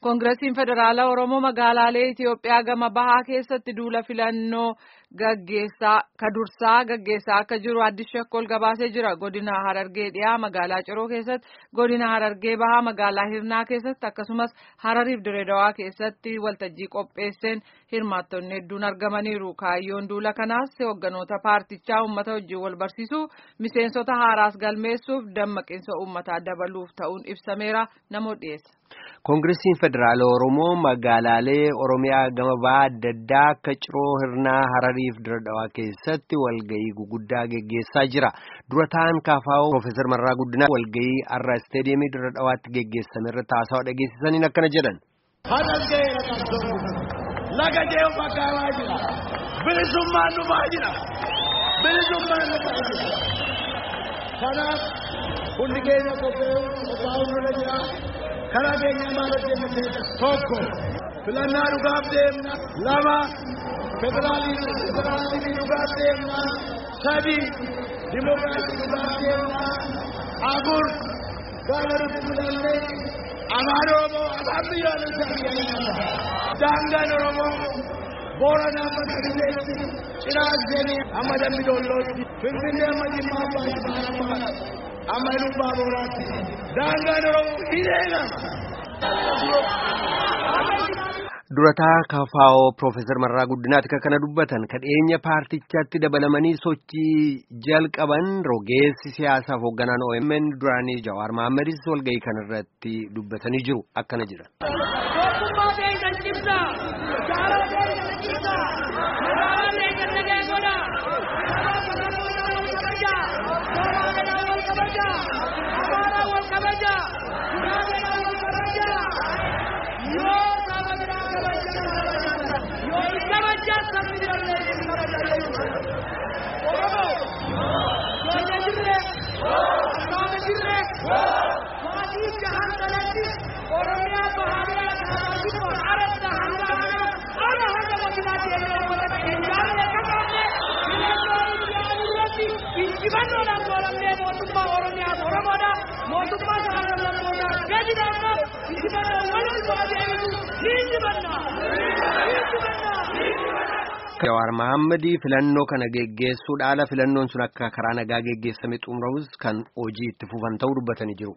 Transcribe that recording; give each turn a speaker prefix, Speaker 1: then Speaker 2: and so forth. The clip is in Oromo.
Speaker 1: Koongiresiin Federaalaa Oromoo magaalaalee Itoophiyaa gama bahaa keessatti duula filannoo gaggeessaa kadursaa gaggeessaa akka jiru Addis Shakkol gabaasee jira. Godina Harargee dhiyaa magaalaa Ciroo keessatti, godina Harargee bahaa magaalaa Hirnaa keessatti akkasumas Harariif Direedawaa keessatti waltajjii qopheesseen hirmaattonni hedduun argamaniiru. Kaayyoon duula kanaas hoogganoota paartichaa uummata wajjin wal barsiisuu, miseensota haaraas galmeessuuf dammaqinsa uummataa dabaluuf ta'uun ibsameera. Namoota dhiyeessa.
Speaker 2: Koongiresiin Federaala Oromoo magaalaalee Oromiyaa gama bahaa adda addaa akka Ciroo Hirnaa Harariif Diradawaa keessatti walgahii guguddaa geggeessaa jira. Dura ta'an kaafaa'oo Profeesar Marraa Guddinaa walgahii har'a isteediyeemii Diradawaatti geggeessame irratti haasawaa dhageessisaniin akkana jedhan.
Speaker 3: Laga deemu magaalaa jira. Bilisummaan dhufaa jira. Bilisummaan dhufaa jira. Kanaaf hundi keenya qophaa'uu nurra jira. karaa keenya maal hojjenne tokko filannaa dhugaaf deemna lama federaalizimii dhugaaf deemna sadi dimokiraasii dhugaaf deemna afur nuti filannee afaan oromoo afaan biyyaalessaa biyya daangaan oromoo booranaa amma kadileetti cinaaseenii amma dambi dollootti finfinnee amma jimmaa abbaa amma iluu baaboraatti daangaan oromoo hidheegama.
Speaker 2: Durataa kafaa'oo Profeesar Marraa Guddinaati kan kana dubbatan kadheenya paartichaatti dabalamanii sochii jalqaban rogeessi siyaasaaf hoogganaan OMN duraanii Jawaar Mahammadis walgahii kanarratti dubbatanii jiru akkana jira.
Speaker 4: Injifannoodhaan booramnee mootummaa oromiyaaf oromoodha mootummaa shamarran lammoodha gadi dhaabna injifannoo waliin boodeebisu ni injifanna
Speaker 2: Jawaar Mahammadii filannoo kana geggeessuudhaala filannoon sun akka karaa nagaa geggeessame xumuramus kan hojii itti fufan ta'uu dubbatanii jiru.